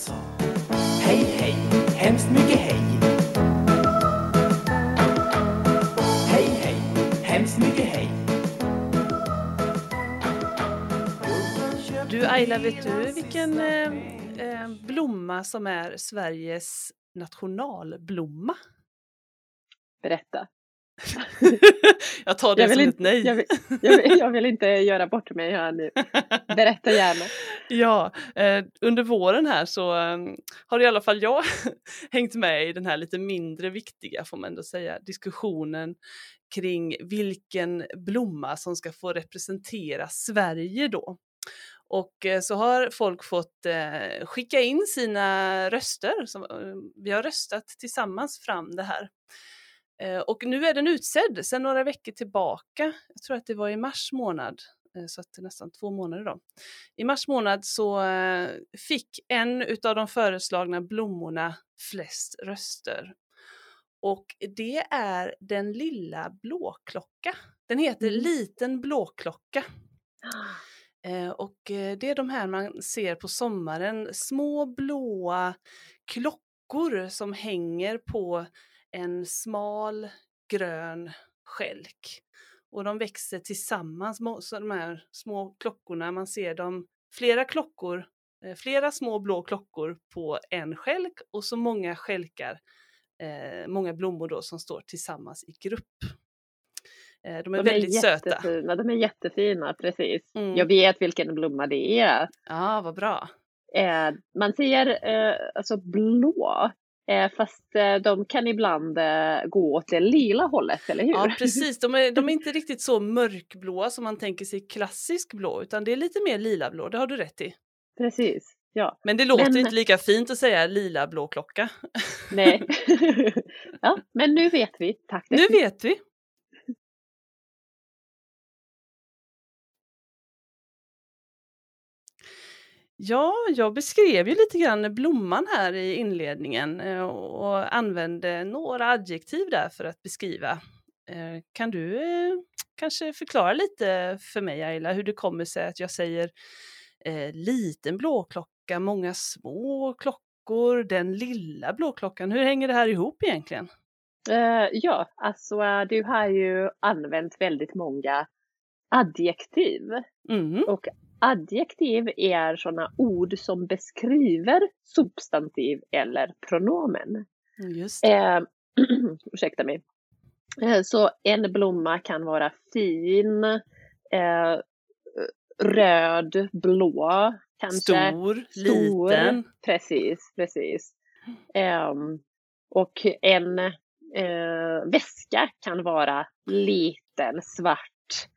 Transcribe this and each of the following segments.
sa Hej, hej, hemskt mycket hej. Hej, hej, hemskt mycket hej. Du Ayla, vet du vilken eh, eh, blomma som är Sveriges nationalblomma? Berätta. jag tar det Jag vill som inte- ett nej. Jag vill, jag, vill, jag vill inte göra bort mig här nu. Berätta gärna. Ja, eh, under våren här så eh, har i alla fall jag hängt med i den här lite mindre viktiga, får man ändå säga, diskussionen kring vilken blomma som ska få representera Sverige då. Och eh, så har folk fått eh, skicka in sina röster. Eh, vi har röstat tillsammans fram det här. Eh, och nu är den utsedd sedan några veckor tillbaka. Jag tror att det var i mars månad, eh, så att det är nästan två månader då. I mars månad så eh, fick en utav de föreslagna blommorna flest röster. Och det är den lilla blåklocka. Den heter Mm. Liten blåklocka. Eh, och det är de här man ser på sommaren, små blåa klockor som hänger på en smal grön skälk. Och de växer tillsammans, så de här små klockorna, man ser dem, flera klockor, eh, flera små blå klockor på en skälk och så många skälkar, eh, många blommor då som står tillsammans i grupp. Eh, de är De är väldigt söta. jättefina. De är jättefina, precis. Mm. Jag vet vilken blomma det är. Ja, vad bra. Eh, man ser eh, alltså blå, fast eh, de kan ibland eh, gå åt det lila hållet, eller hur? Ja, precis. De är, de är inte riktigt så mörkblåa som man tänker sig klassisk blå, utan det är lite mer lilablå, det har du rätt i. Precis, ja. Men det låter Men- inte lika fint att säga lila blå klocka. Nej. ja, men nu vet vi. Tack. Nu vet vi. Ja, jag beskrev ju lite grann blomman här i inledningen eh, och använde några adjektiv där för att beskriva. Eh, Kan du eh, kanske förklara lite för mig, Ayla, hur det kommer sig att jag säger liten blåklocka, många små klockor, den lilla blåklockan. Hur hänger det här ihop egentligen? Ja, alltså du har ju använt väldigt många adjektiv. Mm. Och adjektiv är sådana ord som beskriver substantiv eller pronomen. Just. Eh, ursäkta mig. Eh, så en blomma kan vara fin, eh, röd, blå, kanske. Stor, Stor. liten. Precis, precis. Ehm, och en eh, väska kan vara liten, svart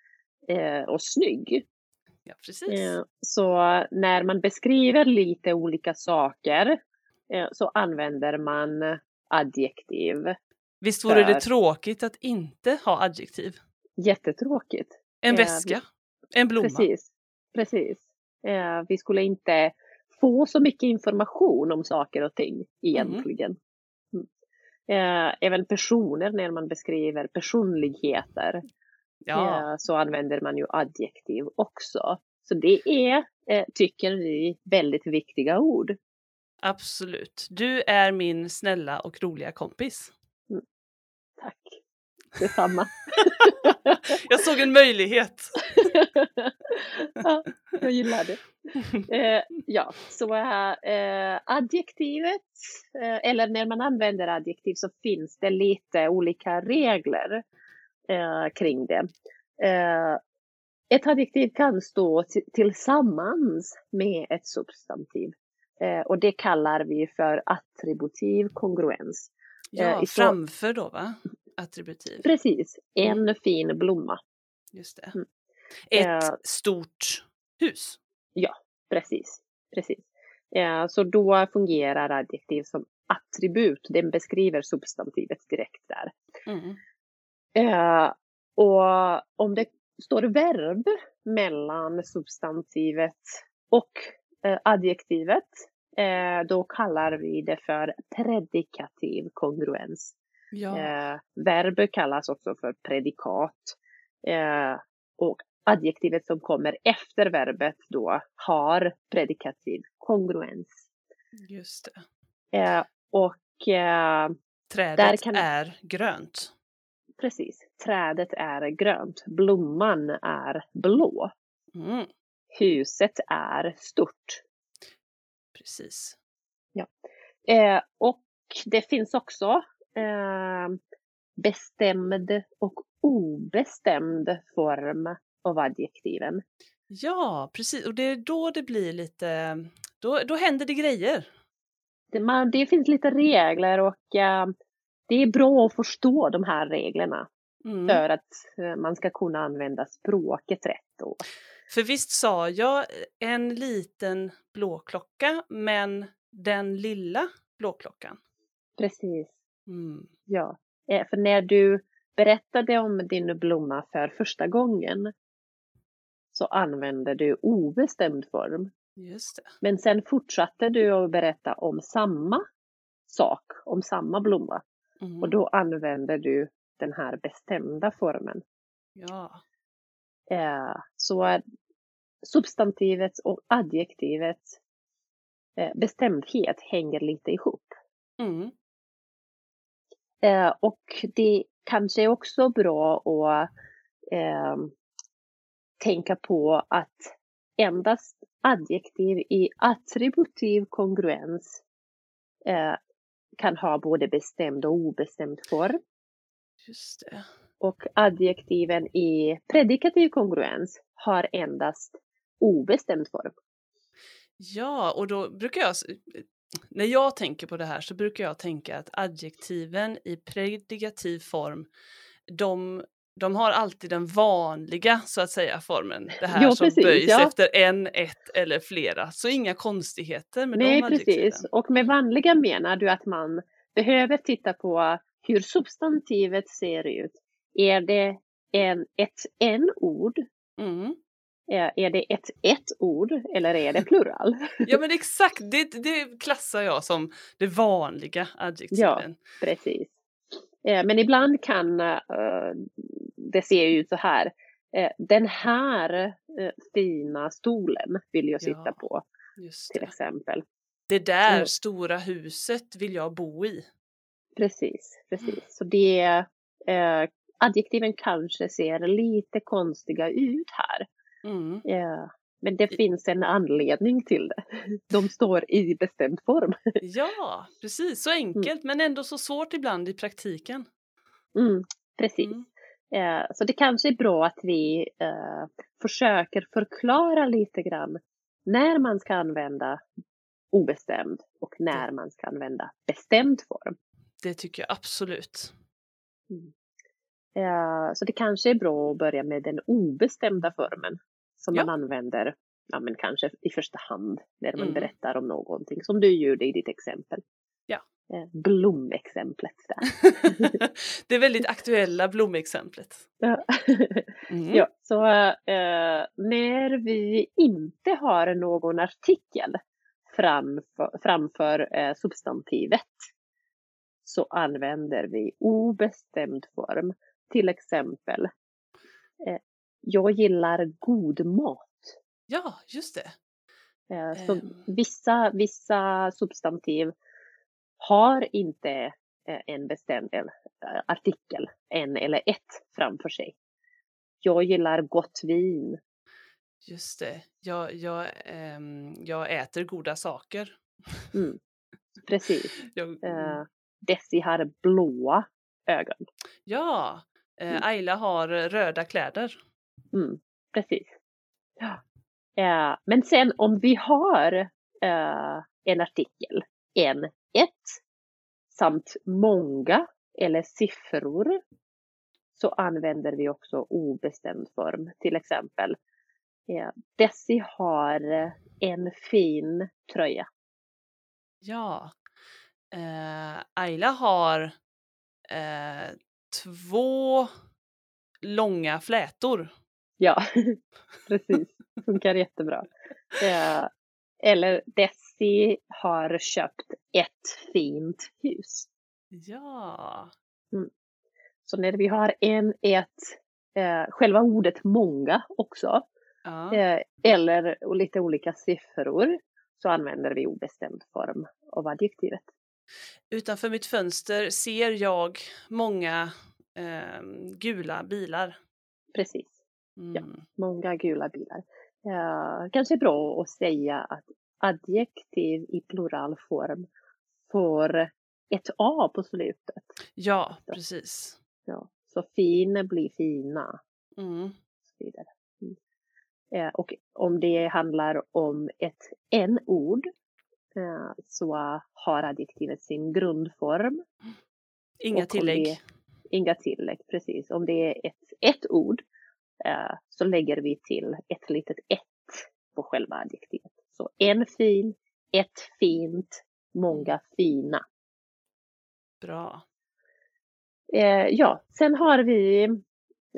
eh, och snygg. Ja, precis. Eh, så när man beskriver lite olika saker eh, så använder man adjektiv. Visst vore det för- tråkigt att inte ha adjektiv? Jättetråkigt. En Eh, väska, en blomma. Precis. Precis. Vi skulle inte få så mycket information om saker och ting egentligen. Mm. Även personer när man beskriver personligheter Ja, eh, så använder man ju adjektiv också. Så det är, eh, tycker vi, väldigt viktiga ord. absolut. Du är min snälla och roliga kompis. Tack. Detsamma. Jag såg en möjlighet. ja, jag gillar det. Eh, ja, så eh, adjektivet, eh, eller när man använder adjektiv så finns det lite olika regler eh, kring det. Eh, ett adjektiv kan stå ti- tillsammans med ett substantiv. Eh, och det kallar vi för attributiv kongruens. Ja, Eh, så- framför då va? Attributiv. Precis, en fin blomma. Just det. Mm. Ett Eh. stort hus. Precis, precis. Eh, så då fungerar adjektiv som attribut. Den beskriver substantivet direkt där. Mm. Eh, och om det står verb mellan substantivet och eh, adjektivet, eh, då kallar vi det för predikativ kongruens. Ja. Eh, verb kallas också för predikat. Eh, och adjektivet som kommer efter verbet då har predikativ kongruens. Just det. Eh, och Trädet kan- är grönt. Precis, trädet är grönt, blomman är blå, Mm, huset är stort. precis. Eh, och det finns också eh, bestämd och obestämd form av adjektiven. Ja, precis. Och det är då det blir lite... Då, då händer det grejer. Det, man, det finns lite regler och eh, det är bra att förstå de här reglerna Mm. för att eh, man ska kunna använda språket rätt. Och, För visst sa jag en liten blåklocka, men den lilla blåklockan. precis, Mm. ja. Eh, för när du berättade om din blomma för första gången så använde du obestämd form. Just det. Men sen fortsatte du att berätta om samma sak, om samma blomma. Mm. Och då använder du den här bestämda formen. Ja, Eh, så substantivet och adjektivets eh, bestämdhet hänger lite ihop. mm. Eh, och det kanske är också bra att eh, tänka på att endast adjektiv i attributiv kongruens eh, kan ha både bestämd och obestämd form. just det. Och adjektiven i predikativ kongruens har endast obestämd form. Ja, och då brukar jag... När jag tänker på det här så brukar jag tänka att adjektiven i predikativ form, de, de har alltid den vanliga så att säga formen. Det här Ja, som precis, böjs ja. efter en, ett eller flera. Så inga konstigheter med Nej, de precis. Och med vanliga menar du att man behöver titta på hur substantivet ser ut. Är det en, ett en-ord? Mm. Är det ett ett-ord eller är det plural? Ja men exakt, det, det klassar jag som det vanliga adjektiven. Precis. Eh, Men ibland kan eh, det se ut så här. Eh, Den här fina stolen vill jag sitta Ja. på till exempel. det där Mm. stora huset vill jag bo i. Precis, precis. Så det eh, adjektiven kanske ser lite konstiga ut här. Mm. Eh, men det finns en anledning till det. De står i bestämd form. Ja, precis. Så enkelt men ändå så svårt ibland i praktiken. Mm, precis. Mm. Eh, så det kanske är bra att vi eh, försöker förklara lite grann när man ska använda obestämd och när man ska använda bestämd form. Det tycker jag absolut. Eh, så det kanske är bra att börja med den obestämda formen som Ja. man använder ja, men kanske i första hand när man Mm. berättar om någonting som du gjorde i ditt exempel. Ja. Eh, blomexemplet där. det är väldigt aktuella blomexemplet. Ja. Mm. Ja, så eh, när vi inte har någon artikel framför, framför eh, substantivet så använder vi obestämd form. Till exempel, jag gillar god mat. Ja, just det. Eh, så Ehm. vissa, vissa substantiv har inte eh, en bestämd eh, artikel, en eller ett framför sig. Jag gillar gott vin. Just det. Jag, jag, ehm, jag äter goda saker. Mm. Precis. Jag, Eh, Desi har blåa ögon. ja, mm. Ayla har röda kläder. Mm. Precis. Ja. Eh, men sen om vi har eh, en artikel, en, ett, samt många eller siffror så använder vi också obestämd form. Till exempel, eh, Desi har en fin tröja. Ja. Eh, Ayla har eh, två långa flätor. Ja, precis. Funkar jättebra. Eh, eller Desi har köpt ett fint hus. Ja. Så när vi har en, ett, eh, själva ordet många också, ja. eh, eller lite olika siffror, så använder vi obestämd form av adjektivet. Utanför mitt fönster ser jag många eh, gula bilar. Precis, Mm. många gula bilar. Eh, kanske bra att säga att adjektiv i pluralform får ett A på slutet. Ja, precis. Ja. Så fin blir fina. Mm. så vidare. Mm. Eh, och om det handlar om ett n-ord eh, så har adjektivet sin grundform. Inga Och tillägg. det- Inga tillägg, precis. Om det är ett, ett ord så lägger vi till ett litet ett på själva adjektivet. Så en fin, ett fint, många fina. Bra. Eh, ja, sen har vi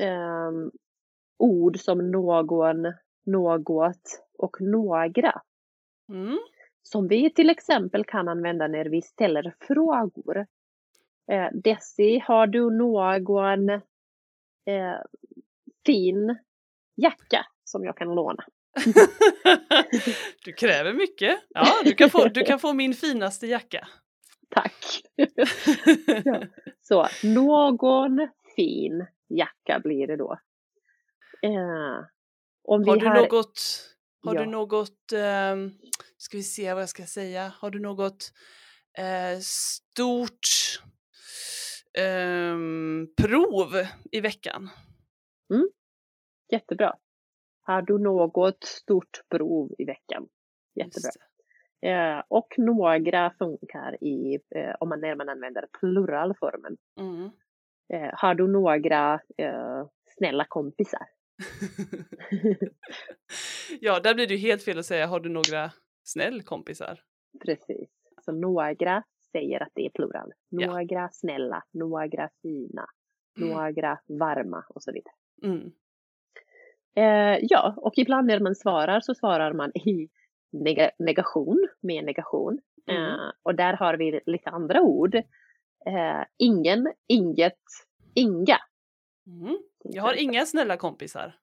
ehm, ord som någon, något och några. Mm. Som vi till exempel kan använda när vi ställer frågor. Eh, Desi, har du någon eh, fin jacka som jag kan låna? du kräver mycket. Ja, du kan, få, du kan få min finaste jacka. Tack! Ja. Så någon fin jacka blir det då. Eh, om vi Har du har, något, har Ja. du något, ehm, ska vi se vad jag ska säga, har du något eh, stort ehm, prov i veckan? Jättebra. Har du något stort prov i veckan? Jättebra. Eh, och några funkar i, eh, om man, när man använder pluralformen. Mm. Eh, har du några eh, snälla kompisar? ja, där blir det ju helt fel att säga har du några snäll kompisar? Precis. Så några säger att det är plural. Ja. Några snälla, några fina, Mm. några varma och så vidare. Mm. Eh, ja, och ibland när man svarar så svarar man i nega- negation med negation. Mm. Eh, och där har vi lite andra ord. Eh, ingen, inget, inga. Mm. Jag har inga snälla kompisar.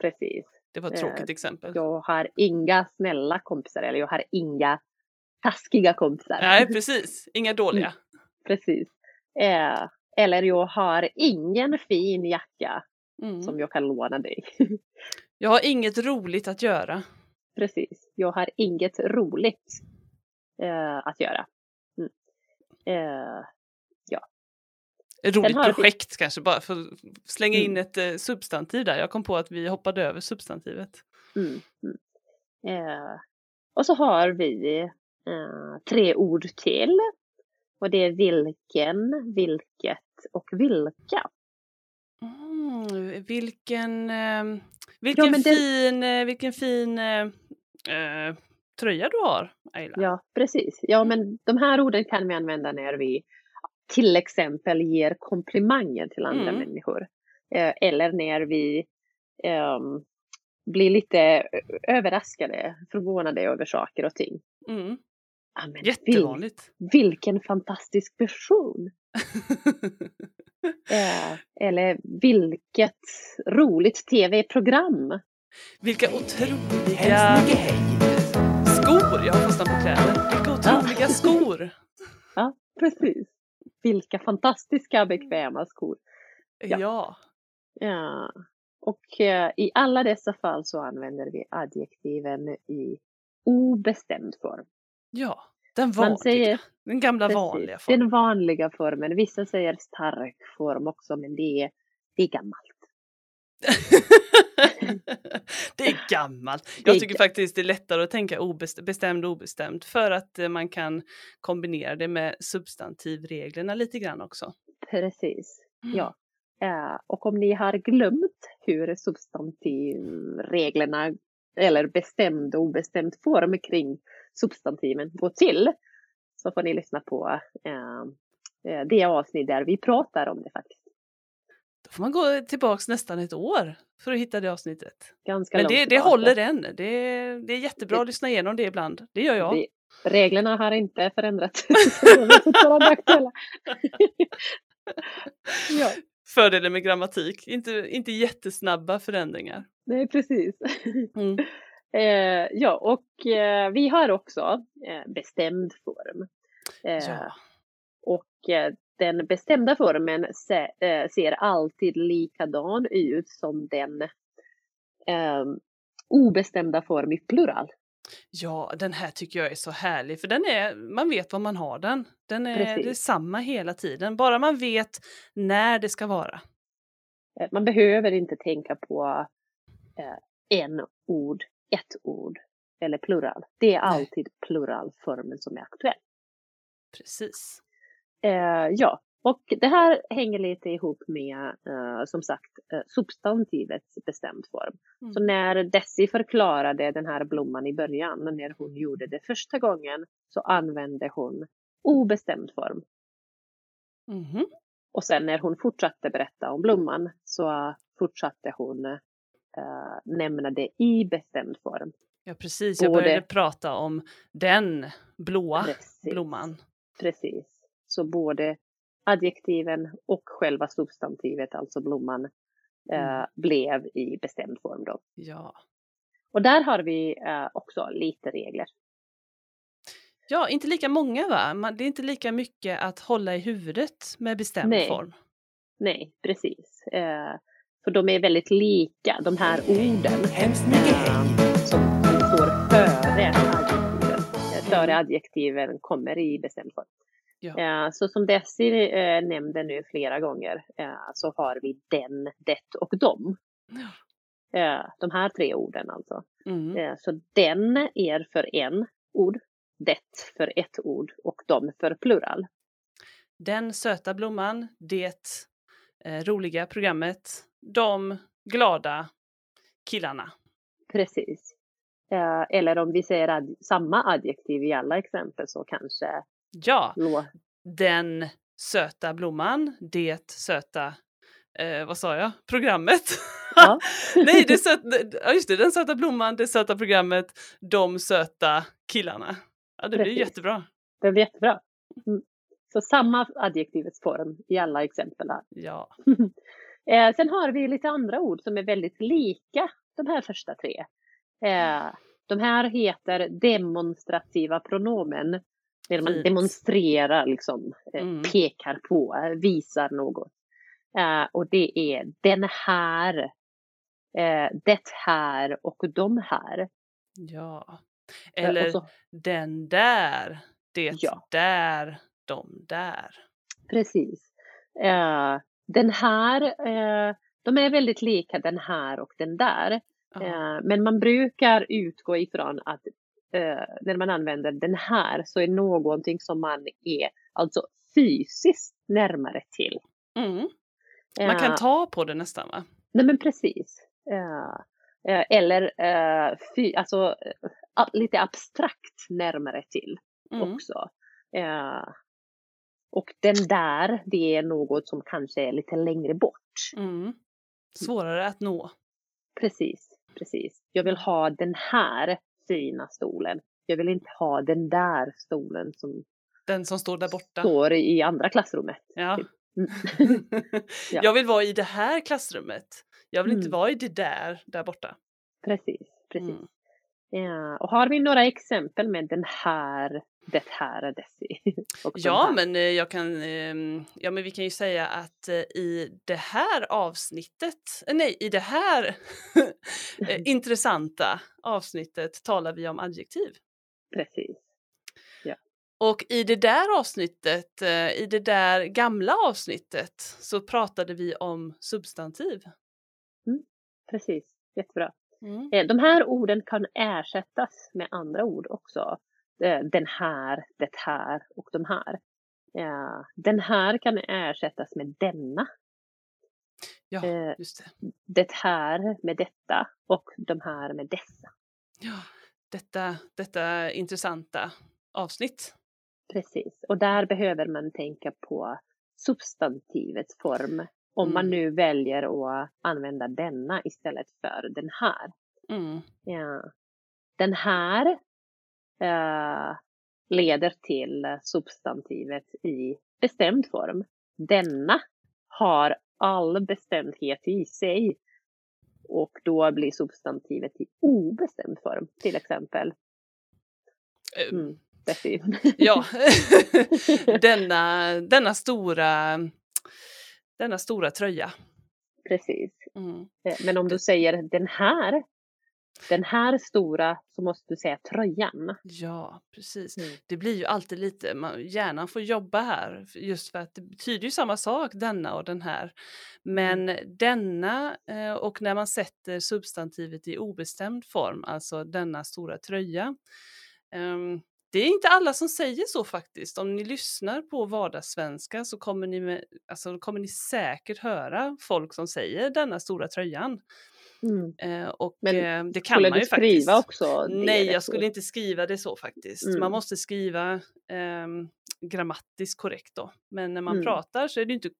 Precis. Det var ett Eh, tråkigt exempel. Jag har inga snälla kompisar eller jag har inga taskiga kompisar. Nej, precis. Inga dåliga. Precis. Eh, eller jag har ingen fin jacka Mm. som jag kan låna dig. Jag har inget roligt att göra. Precis. Jag har inget roligt eh, att göra. Mm. Eh, Ett roligt har projekt kanske, bara för att slänga in Mm. ett eh, substantiv där. Jag kom på att vi hoppade över substantivet. mm, mm. Eh, och så har vi eh, tre ord till. Och det är vilken, vilket och vilka. Mm, vilken, eh, vilken men det- fin, eh, vilken fin eh, eh, tröja du har, Ayla. Ja, precis. Ja, men de här orden kan vi använda när vi till exempel ger komplimanger till andra Mm. människor. Eh, eller när vi ehm, blir lite överraskade, förvånade över saker och ting. Mm. Ja, men vil, Jättevanligt. vilken fantastisk person! Eh, eller vilket roligt tv-program! Vilka otroliga skor! Jag har fastnat på kläder. Vilka otroliga skor! Ja, precis. Vilka fantastiska bekväma skor! Ja. Ja. Ja. Och eh, i alla dessa fall så använder vi adjektiven i obestämd form. Ja, den Man vanliga. säger den gamla precis, vanliga formen. den vanliga formen. Vissa säger stark form också, men det är, det är gammalt. det är gammalt. Jag tycker faktiskt det är lättare att tänka bestämd och obestämd för att eh, man kan kombinera det med substantivreglerna lite grann också. Precis, Mm. ja. Eh, och om ni har glömt hur substantivreglerna eller bestämd och obestämd form kring substantiven går till så får ni lyssna på eh, eh, det avsnitt där vi pratar om det faktiskt. Då får man gå tillbaks nästan ett år för att hitta det avsnittet. Ganska Men det, det tillbaka. håller än. Det, det är jättebra Det- att lyssna igenom det ibland. Det gör jag. Det, reglerna har inte förändrats. Ja, Fördelen med grammatik. Inte, inte jättesnabba förändringar. nej precis. Mm. Eh, ja, och eh, vi har också eh, bestämd form. Eh, Ja. Och eh, den bestämda formen se, eh, ser alltid likadan ut som den eh, obestämda form i plural. ja, den här tycker jag är så härlig för den är, man vet var man har den. Den är, Precis. samma hela tiden, bara man vet när det ska vara. Man behöver inte tänka på en ord, ett ord eller plural. Det är alltid pluralformen som är aktuell. Precis. Eh, ja, och det här hänger lite ihop med eh, som sagt eh, substantivets bestämd form. Mm. Så när Desi förklarade den här blomman i början, när hon gjorde det första gången, så använde hon obestämd form. Mhm. Och sen när hon fortsatte berätta om blomman så fortsatte hon eh, nämna det i bestämd form. Ja, precis. Jag Både- började prata om den blåa Precis. blomman. Precis. Så både adjektiven och själva substantivet, alltså blomman, eh, Mm. blev i bestämd form då. Ja. Och där har vi eh, också lite regler. ja, inte lika många va? Man, det är inte lika mycket att hålla i huvudet med bestämd Nej. form. Nej, precis. Eh, för de är väldigt lika, de här orden. Hemskt mycket hej. som står före adjektiven. Före adjektiven kommer i bestämd form. Ja. Eh, Så som Desi eh, nämnde nu flera gånger eh, så har vi den, det och dom. Eh, De här tre orden alltså. Mm. Så den är för en ord, det för ett ord och dom för plural. Den söta blomman, det eh, roliga programmet, de glada killarna. Precis. Eh, Eller om vi säger ad- samma adjektiv i alla exempel så kanske Ja, den söta blomman, det söta, eh, vad sa jag, programmet. Ja. Nej, det söta, ja just det, den söta blomman, det söta programmet, de söta killarna. Ja, det blir Precis. jättebra. Det blir jättebra. Mm. Så samma adjektivets form i alla exempel. Ja, Eh, sen har vi lite andra ord som är väldigt lika de här första tre. Eh, de här heter demonstrativa pronomen. När man Fint. demonstrerar, liksom, eh, Mm. pekar på, visar något. Eh, och det är den här, eh, det här och de här. ja. Eh, Eller så, den där, det Ja. där, de där. precis. Den här, eh, de är väldigt lika den här och den där. Ja. Eh, Men man brukar utgå ifrån att eh, när man använder den här så är någonting som man är alltså fysiskt närmare till. Mm. Man kan ta på det nästan va? Nej men precis. Eller alltså, lite abstrakt närmare till Mm. också. Och den där, det är något som kanske är lite längre bort. Mm. Svårare att nå. Precis, precis. Jag vill ha den här fina stolen. Jag vill inte ha den där stolen som Den som står där borta. står i andra klassrummet. Ja. typ. Mm. Ja. Jag vill vara i det här klassrummet. Jag vill inte Mm. vara i det där, där borta. Precis, precis. Mm. Ja, och har vi några exempel med den här, det här, Desi? Och de Ja, här? men eh, jag kan, ehm, ja, men vi kan ju säga att eh, i det här avsnittet, eh, nej, i det här intressanta avsnittet talar vi om adjektiv. Precis. Och i det där avsnittet, i det där gamla avsnittet, så pratade vi om substantiv. Precis, jättebra. Mm. Eh, De här orden kan ersättas med andra ord också. Eh, Den här, det här och de här. Eh, Den här kan ersättas med denna. Ja, just det. Det här med detta och de här med dessa. Ja, detta, detta intressanta avsnitt. Precis. Och där behöver man tänka på substantivets form. Om man Mm. nu väljer att använda denna istället för den här. Mm. Ja. Den här eh, leder till substantivet i bestämd form. Denna har all bestämdhet i sig. Och då blir substantivet i obestämd form, till exempel. Eh, Mm. Ja, denna, denna stora denna stora tröja. Precis. Mm. Eh, Men om du säger den här, den här stora, så måste du säga tröjan. Ja, precis. Mm. Det blir ju alltid lite, man, hjärnan får jobba här just för att det betyder ju samma sak, denna och den här. Men denna eh, och när man sätter substantivet i obestämd form, alltså denna stora tröja. ehm, det är inte alla som säger så faktiskt. Om ni lyssnar på vardagssvenska så kommer ni, med, alltså, kommer ni säkert höra folk som säger denna stora tröjan. Mm. Eh, och Men eh, det kan Skulle man du ju skriva faktiskt. också? det Nej, jag skulle inte skriva det så faktiskt. Mm. Man måste skriva ehm, grammatiskt korrekt då. Men när man Mm. pratar så är det inte,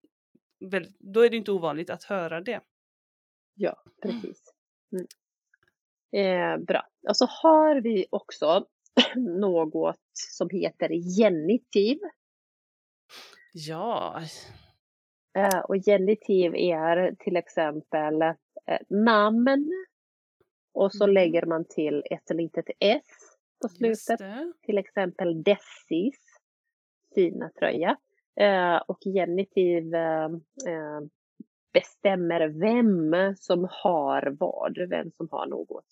då är det inte ovanligt att höra det. Ja, precis. Mm. Eh, bra. Och så har vi också något som heter genitiv. Ja, Eh, och genitiv är till exempel eh, namn och så Mm. lägger man till ett litet s på slutet. Till exempel Dessis fina tröja. Eh, och genitiv bestämmer vem som har vad, vem som har något.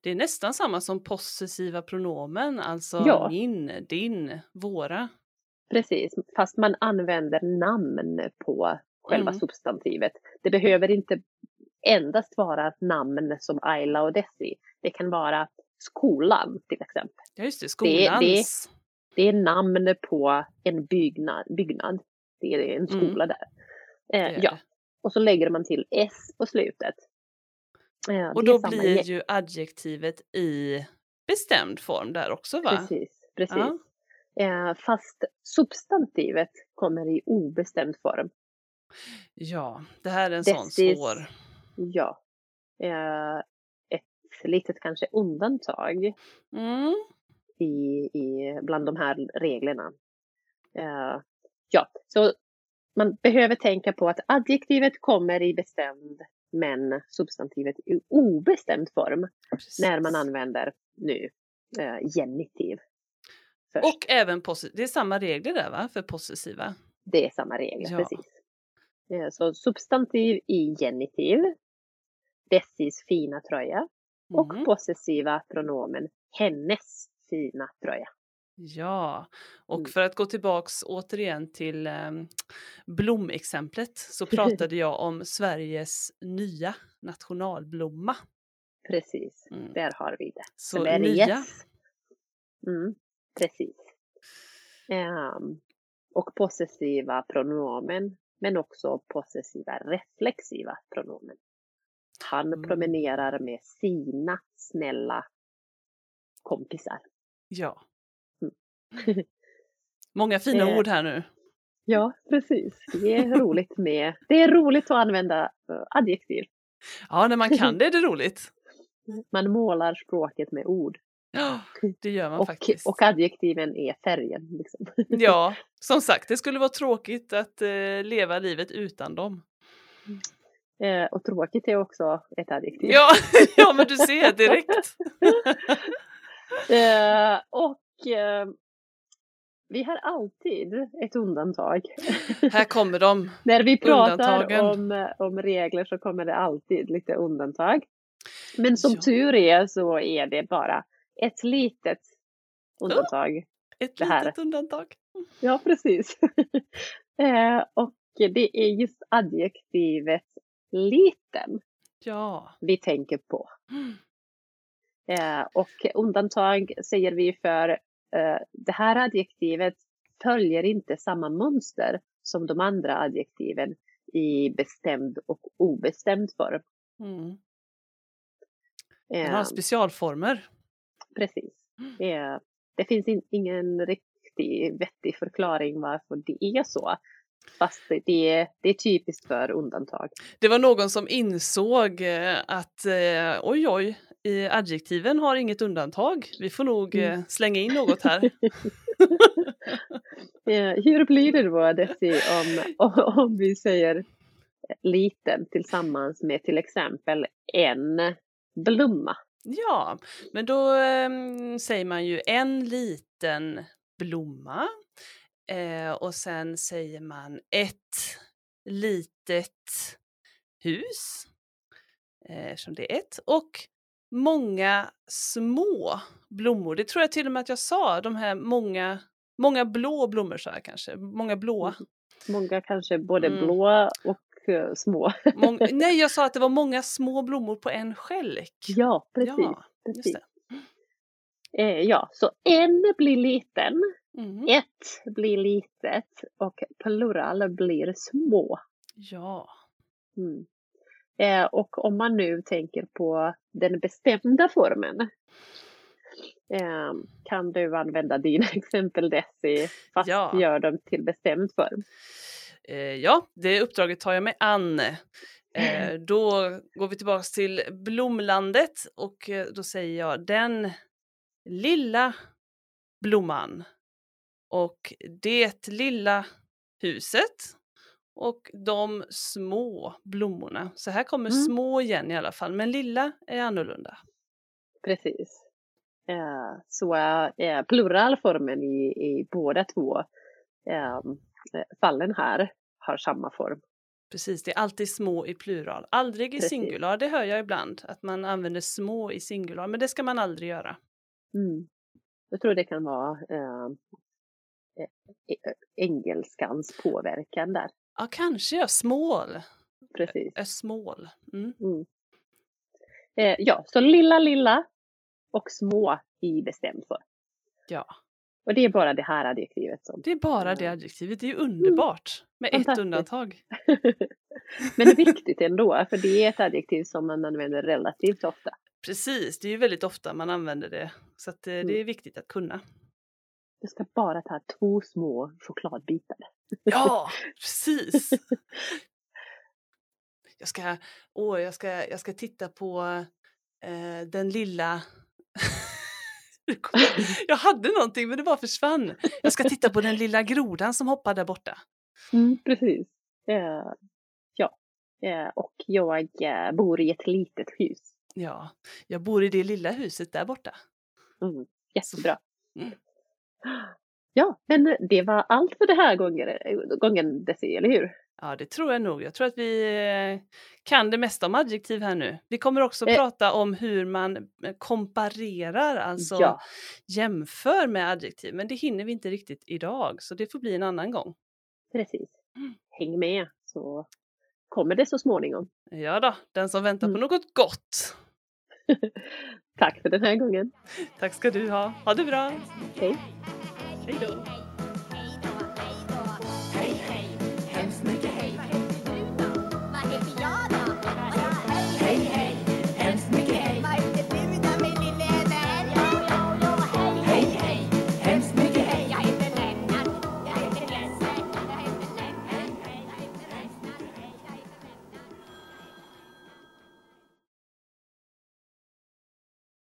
Det är nästan samma som possessiva pronomen, alltså Ja. min, din, våra. Precis, fast man använder namn på själva Mm. substantivet. Det behöver inte endast vara namn som Ayla och Desi. Det kan vara skolan till exempel. Ja, just det, Det- det- skolans. Det är namn på en byggnad. byggnad. Det är en Mm. skola där. det Eh, är ja, det. och så lägger man till s på slutet. Eh, Och då blir ju adjektivet i bestämd form där också va? Precis, precis. Ja. Eh, fast substantivet kommer i obestämd form. Ja, det här är en sån Dessis- svår. Ja. Eh, ett litet kanske undantag Mm. i, i, bland de här reglerna. Eh, ja, så man behöver tänka på att adjektivet kommer i bestämd men substantivet i obestämd form när man Precis. använder nu eh, genitiv. Först. Och även possessiva, det är samma regler där va, för possessiva? Det är samma regler, Ja. precis. Eh, Så substantiv i genitiv, Dessis fina tröja och Mm. possessiva pronomen hennes fina tröja. Ja, och Mm. för att gå tillbaks återigen till um, blomexemplet så pratade jag om Sveriges nya nationalblomma. Precis, Mm. där har vi det. Så Sveriges. nya, Mm, precis. Ehm, och possessiva pronomen, men också possessiva reflexiva pronomen. Han Mm. promenerar med sina snälla kompisar. ja. Många fina Eh. ord här nu. Ja, precis. Det är roligt med, det är roligt att använda eh, adjektiv. Ja, när man kan det är det roligt. Man målar språket med ord. Ja, det gör man Och, faktiskt. och adjektiven är färgen. Liksom. Ja, som sagt, det skulle vara tråkigt att eh, leva livet utan dem. Eh, och tråkigt är också ett adjektiv. Ja, ja men du ser direkt. Eh, och eh, vi har alltid ett undantag. Här kommer de. När vi pratar om, eh, om regler så kommer det alltid lite undantag. Men som Ja. tur är så är det bara ett litet undantag. Ett Det här. litet undantag. Ja, precis. eh, och det är just adjektivet liten Ja. vi tänker på. Mm. Eh, och undantag säger vi för det här adjektivet följer inte samma mönster som de andra adjektiven i bestämd och obestämd form. Mm. Eh, Den har specialformer. precis. Eh, det finns in, ingen riktig vettig förklaring varför det är så. Fast det är, det är typiskt för undantag. Det var någon som insåg eh, att eh, oj oj, i adjektiven har inget undantag. Vi får nog Mm. eh, slänga in något här. Hur blir det då Desi om, om, om vi säger liten tillsammans med till exempel en blomma. Ja, men då eh, säger man ju en liten blomma eh, och sen säger man ett litet hus eh, eftersom det är ett och många små blommor. Det tror jag till och med att jag sa, de här många, många blå blommor sa jag kanske, många blåa. Mm. Många kanske både Mm. blå och eh, små. Mång, nej, jag sa att det var många små blommor på en skälk. Ja, precis. Ja, precis. Eh, ja, så en blir liten, Mhm. ett blir litet och plural blir små. Ja. Mm. Eh, och om man nu tänker på den bestämda formen eh, kan du använda dina exempel Desi fast Ja. gör dem till bestämd form. Eh, ja, det uppdraget tar jag mig an. Eh, då går vi tillbaks till Blomlandet och då säger jag den lilla blomman och det lilla huset och de små blommorna. Så här kommer Mm. små igen i alla fall, men lilla är annorlunda. Precis. Eh, så eh, pluralformen i, i båda två eh, fallen här har samma form. Precis, det är alltid små i plural, aldrig i Precis. singular. Det hör jag ibland, att man använder små i singular, men det ska man aldrig göra. Mm. Jag tror det kan vara eh, eh, engelskans påverkan där. Ja, kanske ja, small. Precis. A small. Mm. Mm. Eh, ja, så lilla, lilla och små i bestämd form. Ja, Och det är bara det här adjektivet som... det är bara det adjektivet. Det är ju underbart. Med ett undantag. Men viktigt ändå, för det är ett adjektiv som man använder relativt ofta. Precis, det är ju väldigt ofta man använder det. Så eh, det Mm. är viktigt att kunna. Du ska bara ta två små chokladbitar. Ja, precis! Jag ska, åh, jag ska, jag ska titta på eh, den lilla... jag hade någonting men det bara försvann. Jag ska titta på den lilla grodan som hoppar där borta. Mm, precis. Eh, ja. Eh, och jag eh, bor i ett litet hus. Ja, jag bor i det lilla huset där borta. Mm, jättebra. Mm. Ja, men det var allt för den här gången, gången Desi, eller hur? Ja, det tror jag nog. Jag tror att vi eh, kan det mesta om adjektiv här nu. Vi kommer också Eh. prata om hur man eh, komparerar, alltså Ja. jämför med adjektiv. Men det hinner vi inte riktigt idag, så det får bli en annan gång. Precis. Mm. Häng med så kommer det så småningom. Ja då, den som väntar på Mm. något gott. Tack för den här gången. Tack ska du ha. Ha det bra. Hej. Hej då.